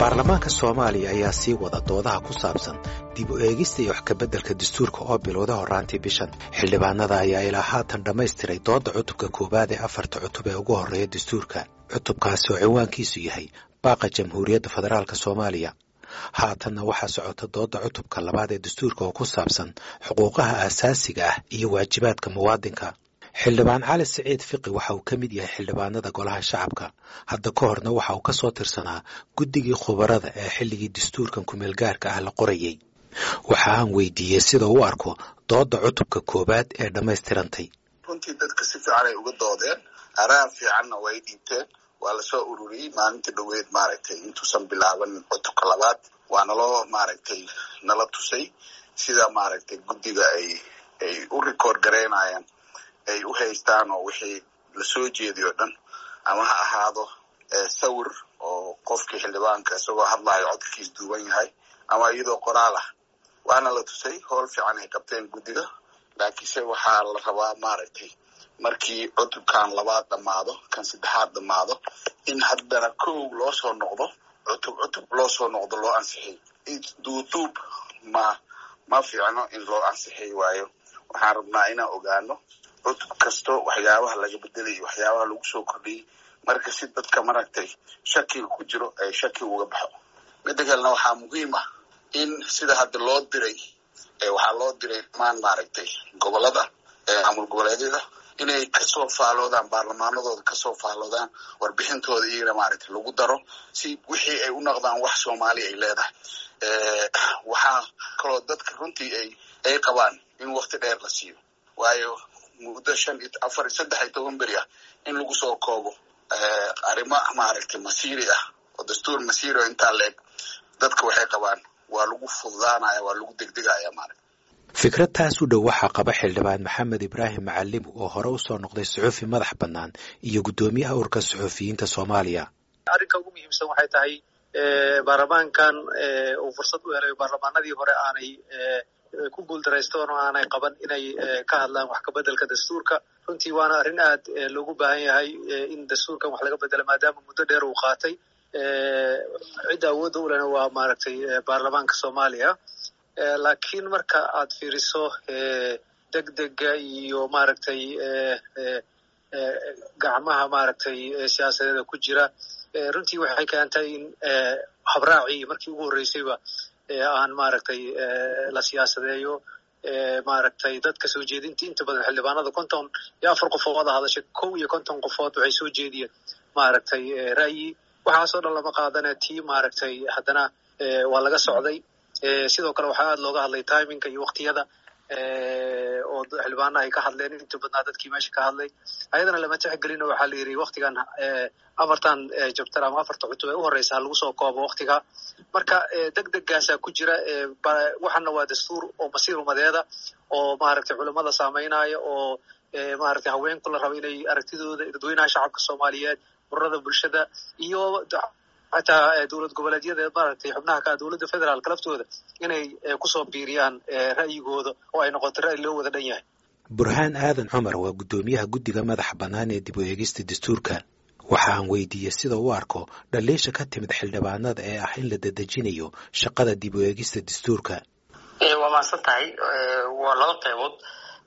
baarlamaanka soomaaliya ayaa sii wada doodaha ku saabsan dib u eegista iyo wax kabeddelka dastuurka oo bilowda horraantii bishan. Xildhibaanada ayaa ilaa haatan dhammaystiray doodda cutubka koowaad ee afarta cutub ee ugu horreeya dastuurka. Cutubkaasi oo cinwaankiisu yahay baaqa jamhuuriyadda federaalk soomaaliya. Haatanna waxaa socota doodda cutubka labaad ee dastuurka oo ku saabsan xuquuqaha aasaasiga ah iyo waajibaadka muwaadinka xildhibaan cali siciid fiqi waxa uu ka mid yahay xildhibaanada golaha shacabka. Hadda ka horna waxa uu ka soo tirsanaa guddigii khubarada ee xilligii dastuurkan kumeel gaarka ah la qorayey waxa aan weydiiyey sida u arko doodda cutubka koowaad ee dhammaystirantay. Runtii dadka si fiican ay uga doodeen araha fiicanna way dhiibteen. Waa la soo ururiyey maalinta dhoweed maaragtay intuusan bilaaban cutubka labaad. Waa naloo maaragtay nala tusay sida maaragtay guddiga ay ay u record garaynayaan ay u haystaan oo wixii la soo jeediy o dhan. Ama ha ahaado sawir oo qofkii xildhibaanka isagoo hadlayo codkiis duuban yahay ama iyadoo qoraal ah. Waana la tusay howl fiican ay qabteen guddiga laakiinse waxaa la rabaa maaragtay markii cutubkan labaad dhammaado kan saddexaad dhammaado in haddana kow loo soo noqdo cutub cutub loo soo noqdo loo ansixiyay duuduub ma ma fiicno in loo ansixiyay waayo. Waxaan rabnaa inaan ogaano cutub kasto waxyaabaha laga bedelay waxyaabaha lagu soo kordhiyey marka si dadka maragtay shakiga ku jiro ay shaki uga baxo. Midda kalena waxaa muhiim ah in sida hadda loo diray waxaa loo diray dhammaan maaragtay gobollada maamul goboleedyada inay ka soo faaloodaan baarlamaanadooda ka soo faaloodaan warbixintooda iyagana maaragtay lagu daro si wixii ay u noqdaan wax soomaaliya ay leedahay. Waxaa kaloo dadka runtii ay ay qabaan in wakti dheer la siiyo. Waayo muddo shan iyo afar iyo saddex iyo toban beri ah in lagu soo koobo. Arrimo maaragtay masiiri ah oo dastuur masiiri oo intaa la eg dadka waxay qabaan waa lagu fududaanaya waa lagu degdegaya maaragta fikrad taas u dhow waxaa qaba xildhibaan maxamed ibraahim macalimu oo hore u soo noqday suxuufi madax bannaan iyo guddoomiyaha urka suxuufiyiinta soomaaliya. Arrinka ugu muhiimsan waxay tahay baarlamaankan uu fursad u helay baarlamaanadii hore aanay ku guuldaraystoon oo aanay qaban inay ka hadlaan wax kabeddelka dastuurka. Runtii waana arrin aad loogu baahan yahay in dastuurkan wax laga bedelo maadaama muddo dheer uu qaatay. Cidda awoodda u waa maaragtay baarlamaanka soomaaliya. Laakiin marka aad fiiriso degdega iyo maaragtay gacmaha maaragtay siyaasadeeda ku jira runtii waxay keentay in habraacii markii ugu horreysayba aan maaragtay la siyaasadeeyo maaragtay dadka soo jeedinta inta badan xildhibaanada konton iyo afar qofood hadashay kow iyo konton qofood waxay soo jeediyeen maaragtay ra'yi. Waxaasoo dhan lama qaadane tii maaragtay haddana waa laga socday. Sidoo kale waxaa aad looga hadlay timinka iyo waktiyada oo xildhibaana ay ka hadleen. Inta badnaa dadkii meesha ka hadlay. Ayadana lama tixgelino waxaa la yidhi waktigan afartan jabtar ama afarta cutub ee u horeysa ha lagu soo koobo waktiga marka deg degaasaa ku jira waxana waa dastuur oo masiir umadeeda oo maaragtay culamada saameynaya oo maaragtay haweenku la rabo inay aragtidooda dadweynaha shacabka soomaaliyeed ururada bulshada iyo xataa dowlad goboleedyada maaragtay xubnaha ka dowladda federaalka laftooda inay ku soo biiriyaan ra'yigooda oo ay noqoto ra'yi loo wada dhan yahay burhaan aadan cumar waa guddoomiyaha guddiga madaxa bannaan ee dib u eegista dastuurka waxa aan weydiiyey sida u arko dhaliisha ka timid xildhibaanada ee ah in la dadejinayo shaqada dib u eegista dastuurka waa mahadsan tahay waa laba qaybood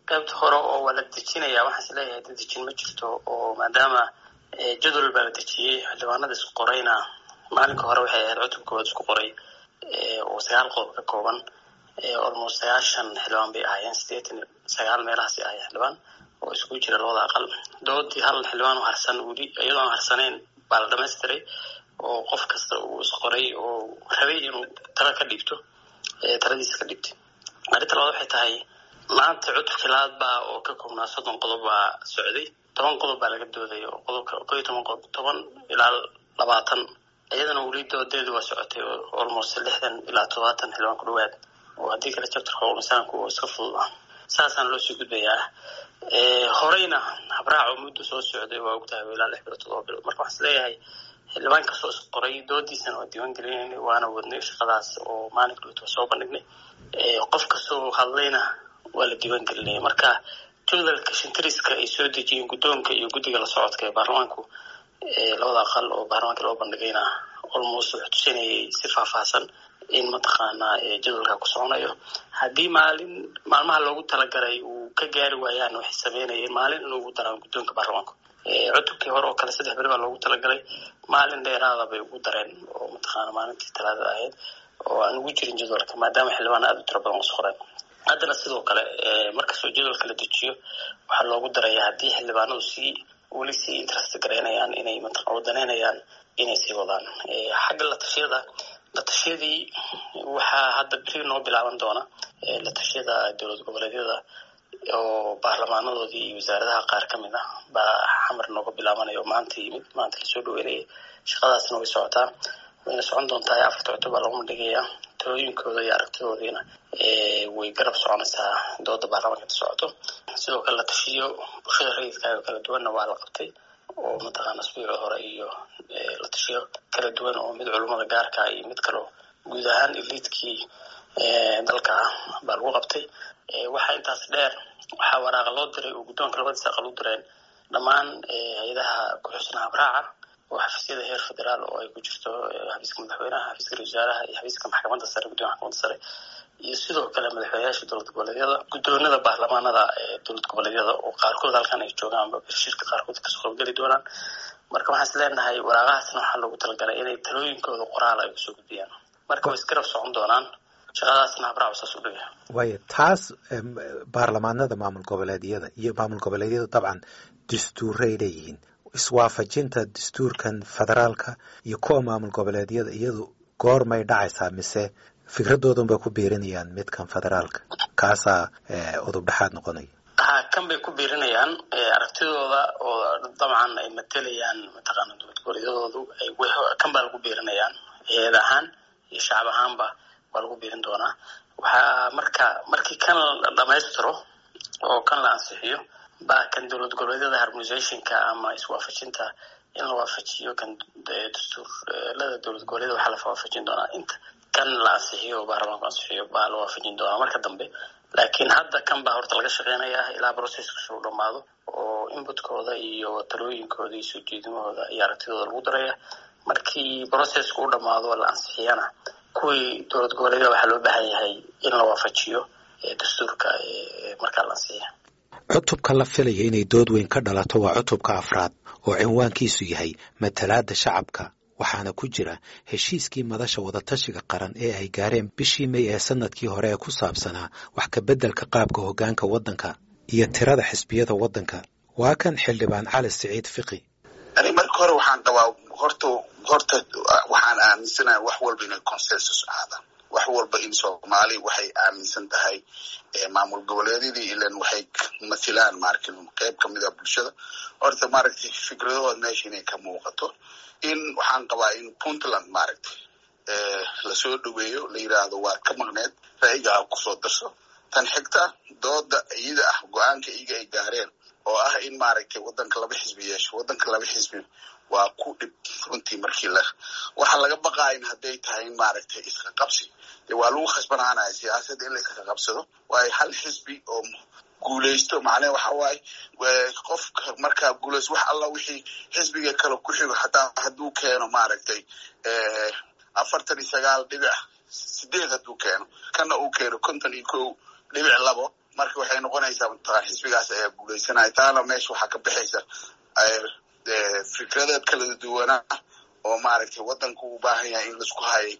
qaybta hore oo waa la dejinaya waxaan is leeyahay dadejin ma jirto oo maadaama jadwal baa la dejiyey xildhibaanada isku qorayna maalinka hore waxay ahayd cutub koowaad isku qoray oo sagaal qodob ka kooban almost sagaashan xildhibaan bay ahaayeen sideetan sagaal meelahaasi ahay xildhibaan oo iskugu jira labada aqal. Doodii hal xildhibaan oo harsan weli iyadoon harsaneyn baa la dhamaystiray oo qof kasta uu isqoray oo rabay inuu tala ka dhiibto taladiisa ka dhiibtay. Arrinta labaad waxay tahay maanta cutubkii labaad baa oo ka koobnaa soddon qodob baa socday toban qodob baa laga dooday oo qodobka ko iyo toban qodob toban ilaa labaatan iyadana weli doodeedu waa socotay almost lixdan ilaa todobaatan xildhibaan ku dhawaad. Oo haddii kale jabtarka insaanku oo iska fudud ah. Saasaan loo sii gudbayaa. Horeyna habraaco muddo soo socday waa ogtahay ilaa lix bilood todoba bilood. Marka waxaan is leeyahay xildhibaan kastoo is qoray doodiisana waa diiwaan gelinayna waana wadnay shaqadaas oo maalinka dhowt waa soo bandhignay. Qof kastoo hadlayna waa la diiwaan gelinaya marka jadwalka shintiriska ay soo dejiyeen guddoonka iyo guddiga la socodka ee baarlamaanku labada aqal oo baarlamaanka loo bandhigayna almost wuxuu tusinayay si faahfaahsan in mataqaanaa jadwalka ku soconayo haddii maalin maalmaha loogu talagalay uu ka gaari waayaan waxay sameynayeen maalin in ugu daraan guddoonka baarlamaanka cutubkii hore oo kale saddex beri baa loogu talagalay maalin dheeraada bay ugu dareen oo mataqaana maalintii talaadada ahayd oo aan ugu jirin jadwalka maadaama xildhibaan aada u tiro badan u soo qoreen haddana sidoo kale markastoo jadwalka la dejiyo waxaa loogu daraya haddii xildhibaanadu sii weli sii interest garaynayaan inay mataqan wadaneynayaan inay sii wadaan. Xagga la tashiyada la tashiyadii waxaa hadda beri noo bilaaban doona. La tashiyada dowlad goboleedyada oo baarlamaanadoodii iyo wasaaradaha qaar ka mid ah baa xamar nooga bilaabanaya oo maanta yimid maanta la soo dhaweynayay shaqadaasna way socotaa. Wayna socon doontaa. Afarta cutub baa laguma dhigayaa talooyinkooda iyo aragtidoodiina way garab soconaysaa dooda baarlamaanka inta socoto. Sidoo kale la tashiyo bulshada rayidka oo kala duwanna waa la qabtay oo mataqaana asbuuci hore iyo la tashiyo kala duwan oo mid culummada gaarka iyo mid kaleo guud ahaan iliidkii dalka ah baa lagu qabtay. Waxaa intaas dheer waxaa waraaqa loo diray oo guddoonka labadiis aqal u direen. Dhammaan hay'adaha ku-xusnaha habraaca oo xafiisyada heer federaal oo ay ku jirto xafiiska madaxweynaha xafiiska ra wasaaraha iyo xafiiska maxkamadda sare guddoonka maxkamadda sare iyo sidoo kale madaxweynayaasha dowlad goboleedyada guddoonada baarlamaanada ee dowlad goboleedyada oo qaarkood halkan ay joogaanba shirka qaarkood ka soo qaybgeli doonaan marka waxaan is leenahay waraaqahaasna waxaa loogu talagalay inay talooyinkooda qoraal ay ku soo gudbiyaan marka way isgarab socon doonaan shaqadaasna habraac saas u dhigaya waaya taas baarlamaanada maamul goboleedyada iyo maamul goboleedyadu dabcan dastuuray leeyihiin iswaafajinta dastuurkan federaalka iyo kuwa maamul goboleedyada iyadu goormay dhacaysaa mise fikradoodan bay ku biirinayaan midkan federaalka? Kaasaa udub dhexaad noqonaya ha kan bay ku biirinayaan aragtidooda oo dabcan ay matelayaan mataqaana dowlad goboleedyadoodu kan baa lagu biirinayaan heed ahaan iyo shacab ahaanba waa lagu biirin doonaa. Waxaa marka markii kan la dhamaystiro oo kan la ansixiyo kan dowlad goboleedyada harmonisationka ama iswaafajinta in la waafajiyo kan dastuurlada dowlad goboleedyada waxaa la waafajin doonaa. Inta kan la ansixiyo baarlamaanku ansixiyo baa la waafajin doonaa. Marka dambe laakiin hadda kan baa horta laga shaqeynayaa ilaa processka soo dhamaado oo inputkooda iyo talooyinkooda iyo soo jeedimahooda iyo aragtidooda lagu daraya markii processka u dhamaado la ansixiyana kuwii dowlad goboleedyada waxaa loo baahan yahay in la waafajiyo dastuurka markaa la ansixiya cutubka la filaya inay dood weyn ka dhalato waa cutubka afraad oo cinwaankiisu yahay matalaadda shacabka waxaana ku jira heshiiskii madasha wadatashiga qaran ee ay gaareen bishii may ee sannadkii hore ee ku saabsanaa wax ka beddelka qaabka hoggaanka waddanka iyo tirada xisbiyada waddanka. Waa kan xildhibaan cali siciid fiqi. Ani marka hore waxaan qabaa horta horta waxaan aaminsanahay wax walba inay consensus ahaadaan wax walba in soomaali waxay aaminsan tahay maamul goboleedyadii ilan waxay mathilaan maaragtay qeyb ka mid a bulshada. Horta maaragtay fikradahooda meesha inay ka muuqato in waxaan qabaa in puntland maaragtay la soo dhaweeyo la yiraahdo waa ka maqneed ra'yigaa ku soo darso. Tan xigta dooda iyada ah go'aanka iyaga ay gaareen oo ah in maaragtay wadanka laba xisbi yeesho wadanka laba xisbi waa ku dhib runtii markii la waxaa laga baqaa in hadday tahay maaragtay iska qabsi. Dee waa lagu khasbanaanaya siyaasadda in la iska qabsado. Waayo hal xisbi oo guulaysto macnaha waxa waaye qofka markaa guulaysto wax alla wixii xisbiga kale ku xigo hataa hadduu keeno maaragtay afartan iyo sagaal dhibic sideed hadduu keeno kana uu keeno konton iyo kow dhibic labo marka waxay noqonaysaa mataqaan xisbigaas ayaa guulaysanaya. Taana meesha waxaa ka baxaysa fikradeed kala duwanaa oo maaragtay wadanku u baahan yahay in la isku hayay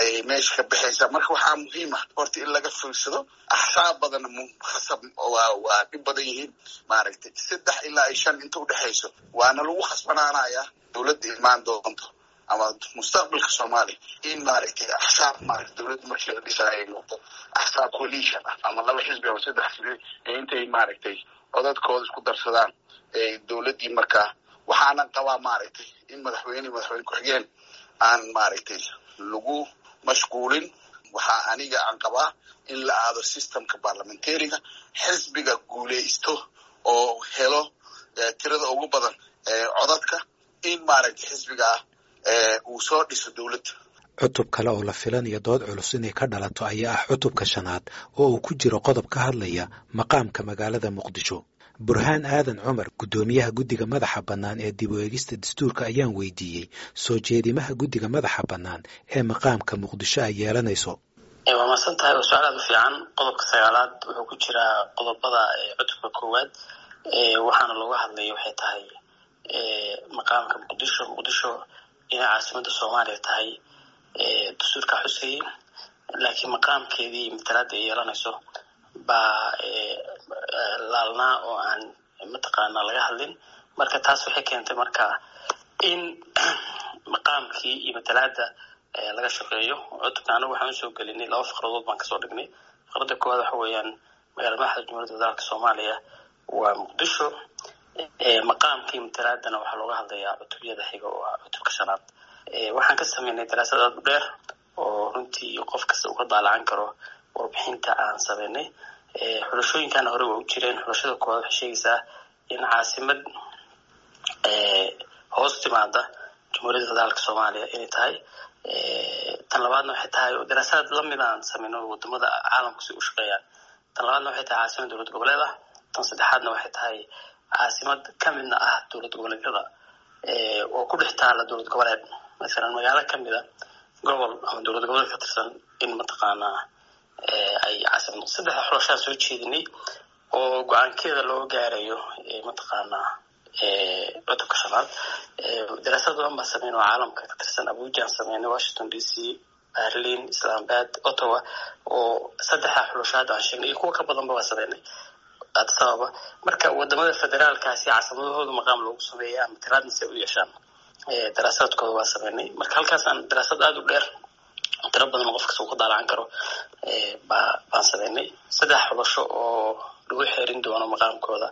ayay meesha ka baxaysaa marka waxaa muhiim ah horta in laga fiirsado axsaab badanna khasab waa dhib badan yihiin. Maaragtay saddex ilaa iyo shan inta udhexayso waana lagu khasbanaanayaa dowladda imaan doonto ama mustaqbalka soomaaliya in maaragtay axsaab maaragtay dowladda markii la dhisaayo ay noqdo axsaab coalition ah ama laba xisbi ama saddex xisbi intay maaragtay codadkooda isku darsadaan dowladdii markaa waxaanan qabaa maaragtay in madaxweyne madaxweyne ku-xigeen aan maaragtay lagu mashquulin. Waxaa aniga aan qabaa in la aado systemka parliamentariga xisbiga guulaysto oo helo tirada ugu badan codadka in maaragtay xisbigaa uu soo dhiso dowladda cutub kale oo la filanayo dood culus inay ka dhalato ayaa ah cutubka shanaad oo uu ku jiro qodob ka hadlaya maqaamka magaalada muqdisho. Burhaan aadan cumar guddoomiyaha guddiga madaxa bannaan ee dib u eegista dastuurka ayaan weydiiyey soo jeedimaha guddiga madaxa bannaan ee maqaamka muqdisho ay yeelanayso. Waa maadsan tahay oo su'aal aad u fiican. Qodobka sagaalaad wuxuu ku jiraa qodobada cutubka koowaad. Waxaana looga hadlaya waxay tahay maqaamka muqdisho. Muqdisho inay caasimada soomaaliya tahay dastuurka xusayey laakiin maqaamkeedii matalaada ay yeelanayso baa laalnaa oo aan mataqaana laga hadlin marka taas waxay keentay marka in maqaamkii iyo matalaada laga shaqeeyo cutubka anagu waxaan u soo gelinay laba faqradood baan ka soo dhignay faqradda koowaad waxa weeyaan magaala madaxda jumhuuriyadda federaalka soomaaliya waa muqdisho maqaamkii matalaadana waxaa looga hadlayaa cutubyada xiga oo cutubka shanaad waxaan ka sameynay daraasad aad u dheer oo runtii qof kasta uga daalacan karo warbixinta aan sameynay. Xulashooyinkaana hore waa u jireen. Xulashada koowaad waxay sheegaysaa in caasimad hoos timaada jumhuuriyadda federaalka soomaaliya inay tahay. Tan labaadna waxay tahay daraasaad la mid aan sameyno waddamada caalamku si u shaqeeyaan tan labaadna waxay tahay caasimad dowlad goboleed ah tan saddexaadna waxay tahay caasimad kamidna ah dowlad goboleedyada. Oo ku dhex taala dowlad goboleed masalan magaalo kamida gobol ama dowlad goboleed ka tirsan in mataqaanaa ay caasimad saddexda xulashaa soo jeedinay oo go'aankeeda loo gaarayo mataqaanaa cutubka shanaad daraasad badan baa sameyn oo caalamka ka tirsan abujan sameynay washington d c berlin islamabad ottawa oo saddexa xulashaad aan sheegnay iyo kuwa ka badanba waa sameynay addis ababa marka waddamada federaalkaasi caasamadahooda maqaam loogu sameeya matalaadna si ay u yeeshaan daraasaadkooda waa sameynay. Marka halkaasaan daraasad aada u dheer tiro badan qof kasta uu ka daalacan karo ba baan sameynay. Saddex xulasho oo lagu xeerin doono maqaamkooda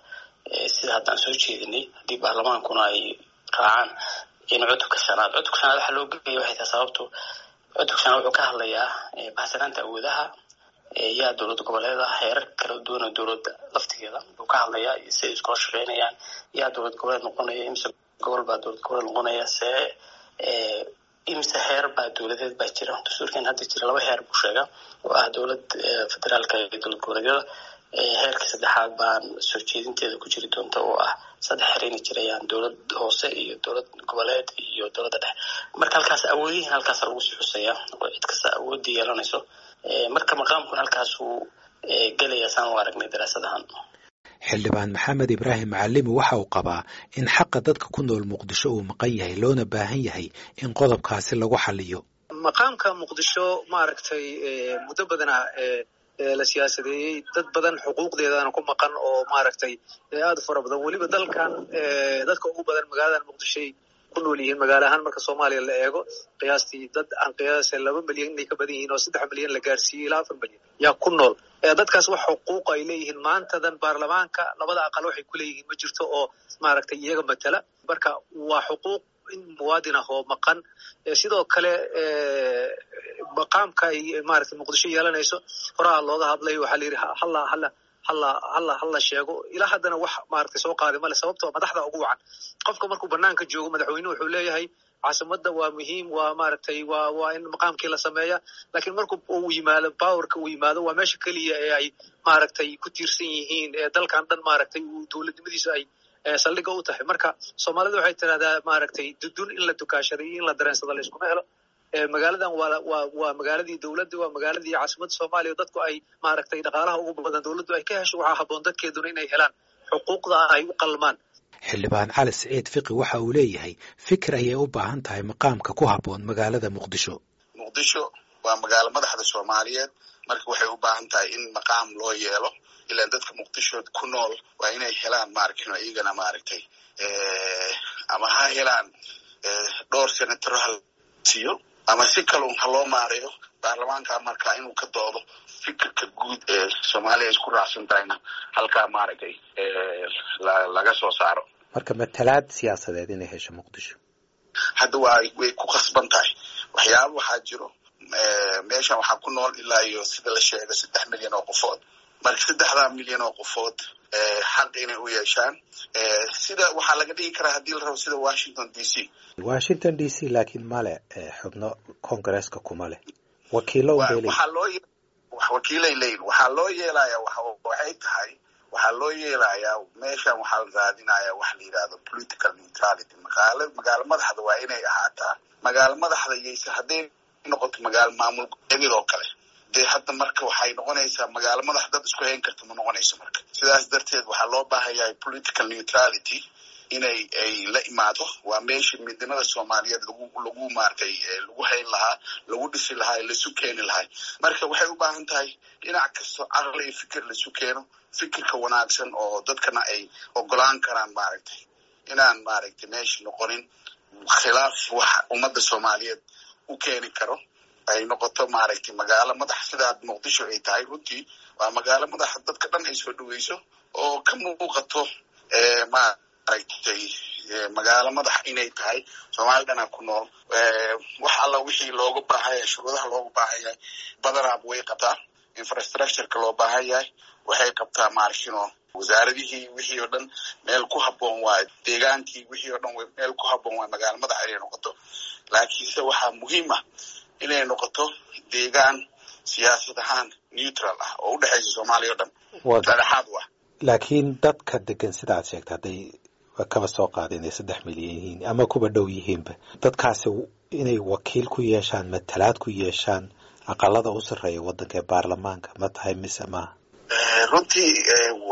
sida haddaan soo jeedinay haddii baarlamaankuna ay raacaan in cutubka shanaad. Cutubka shanaad waxaa loo geeya waxay tahay sababto cutubka shanaad wuxuu ka hadlayaa bahsanaanta awoodaha yaa dowlad goboleeda heerar kala duwan oo dowladda laftigeeda. Wuxuu ka hadlayaa si ay iskula shaqeynayaan yaa dowlad goboleed noqonaya gobol baa dowlad goboleed noqonaya see imse heer baa dowladeed baa jira? Dastuurkan hadda jira laba heer buu sheegaa oo ah dowlad federaalka iyo dowlad goboleedyada heerka saddexaad baan soo jeedinteeda ku jiri doonta oo ah saddex xer inay jirayaan dowlad hoose iyo dowlad goboleed iyo dowladda dhexe marka halkaas awoodihiin halkaas lagu sii xuseeya oo cid kasta awoodii yeelanayso marka maqaamkun halkaasuu gelaya saan u aragnay daraasadahan xildhibaan maxamed ibraahim macalimi waxa uu qabaa in xaqa dadka ku nool muqdisho uu maqan yahay loona baahan yahay in qodobkaasi lagu xaliyo maqaamka muqdisho maaragtay muddo badana la siyaasadeeyey dad badan xuquuqdeedana ku maqan oo maaragtay aada u fara badan. Weliba dalkan dadka ugu badan magaaladan muqdishoy ku nool yihiin magaalo ahaan marka soomaaliya la eego qiyaastii dad aan qiyaasa laba milyan inay ka badan yihiin oo saddex milyan la gaarsiiyey ilaa afar milyan. Yaa ku nool dadkaas wax xuquuq ay leeyihiin maantadan baarlamaanka labada aqal waxay ku leeyihiin ma jirto oo maaragtay iyaga matala. Marka waa xuquuq in muwaadin ah oo maqan. Sidoo kale maqaamka ay maaragtay muqdisho yeelanayso horaa looga hadlay waxaa la yidhi halla halla halla sheego. Ilaa haddana wax maaragtay soo qaaday male sababtoo madaxda ugu wacan. Qofka markuu banaanka joogo madaxweynuhu wuxuu leeyahay caasimada waa muhiim waa maaragtay waa waa in maqaamkii la sameeya. Laakiin marku uu yimaado powerka uu yimaado waa meesha keliya ee ay maaragtay ku tiirsan yihiin ee dalkan dhan maaragtay uu dowladnimadiisu ay saldhiga u tahay. Marka soomaalida waxay tirahdaa maaragtay dudun in la dukaashaday iyo in la dareensado layskuma helo magaaladan waa magaaladii dowladda waa magaaladii caasimadda soomaaliya. Dadku ay maaragtay dhaqaalaha ugu badan dowladdu ay ka hesho waxaa habboon dadkeeduna inay helaan. Xuquuqda ay u qalmaan. Xildhibaan cali siciid fiqi waxa uu leeyahay fikir ayay u baahan tahay maqaamka ku habboon magaalada muqdisho. Muqdisho waa magaalo madaxda soomaaliyeed. Marka waxay u baahan tahay in maqaam loo yeelo ilaan dadka muqdisho ku nool waa inay helaan maaragtay iyagana maaragtay ama ha helaan dhowr senataro ha siiyo ama si kalun ha loo maareeyo baarlamaanka markaa inuu ka doodo fikirka guud ee soomaaliya isku raacsan tahayna halkaa maaragtay laga soo saaro. Marka matalaad siyaasadeed inay hesho muqdisho? Hadda waa way ku khasban tahay. Waxyaaba waxaa jiro meeshan waxaa ku nool ilaa iyo sida la sheego saddex milyan oo qofood marka saddexdaa milyan oo qofood xaq inay u yeeshaan. Sida waxaa laga dhigi karaa haddii la rabo sida washington d c. Washington d c laakiin male xubno congresska kuma leh. Wakiilo wakiilay leeyihiin waxaa loo yeelaya waxay tahay waxaa loo yeelayaa meeshan waxaa la raadinayaa waxa la yidhahdo political neutrality. Magaala magaalo madaxda waa inay ahaataa. Magaalo madaxda yayse hadday noqoto magaalo maamul goboleedyada oo kale dee hadda marka waxay noqonaysaa magaalo madax dad isku hayn karta ma noqonayso marka. Sidaas darteed waxaa loo baahanyahay political neutrality inay ay la imaado. Waa meeshii midnimada soomaaliyeed lagu lagu maaragtay lagu hayn lahaa lagu dhisi lahaa laisu keeni lahaa marka waxay u baahan tahay dhinac kasto caqli iyo fikir laisu keeno fikirka wanaagsan oo dadkana ay ogolaan karaan maaragtay inaan maaragtay meesha noqonin khilaaf waxa ummadda soomaaliyeed u keeni karo ay noqoto maaragtay magaalo madax sidaa muqdisho ay tahay runtii. Waa magaalo madax dadka dhan ay soo dhaweyso oo ka muuqato maaragtay magaalo madax inay tahay soomaali dhanaa ku nool. Wax alla wixii looga baahan yahay shuruudaha looga baahan yahay badanaaba way qabtaa. Infrastructureka loo baahan yahay waxay qabtaa maarkino wasaaradihii wixii oo dhan meel ku habboon waay deegaankii wixii oo dhan meel ku habboon waay magaalo madax inay noqoto. Laakiinse waxaa muhiim ah inay noqoto deegaan siyaasad ahaan neutral ah oo u dhexaysa soomaaliya o dhan dhexdhexaad u ah laakiin dadka degan sida aad sheegta hadday kaba soo qaada inay saddex milyan yihiin ama kuba dhow yihiinba dadkaasi inay wakiil ku yeeshaan matalaad ku yeeshaan aqalada u sarreeya waddanka ee baarlamaanka ma tahay mise maaha runtii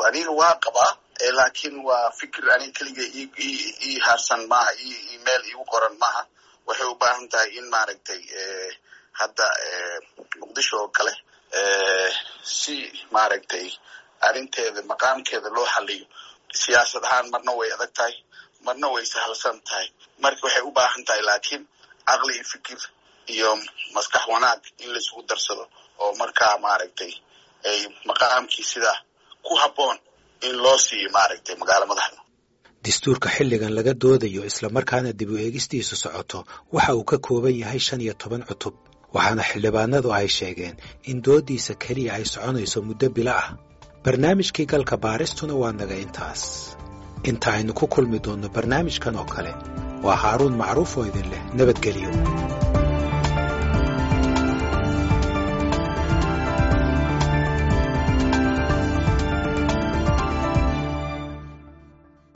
aniga waa qabaa laakiin waa fikir aniga keliga ii haarsan maaha meel iigu qoran maaha waxay u baahan tahay in maaragtay hadda muqdisho oo kale si maaragtay arrinteeda maqaamkeeda loo xaliyo siyaasad ahaan marna way adag tahay marna way sahalsan tahay. Marka waxay u baahan tahay laakiin caqli iyo fikir iyo maskax wanaag in laisugu darsado oo markaa maaragtay ay maqaamkii sidaa ku habboon in loo siiyo maaragtay magaalo madaxda dastuurka xilligan laga doodayo islamarkaana dib u eegistiisu socoto waxa uu ka kooban yahay shan iyo toban cutub waxaana xildhibaanadu ay sheegeen in dooddiisa keliya ay soconayso muddo bilo ah. Barnaamijkii galka baaristuna waa naga intaas. Inta aynu ku kulmi doonno barnaamijkan oo kale. Waa haaruun macruuf oo idin leh nabadgelyo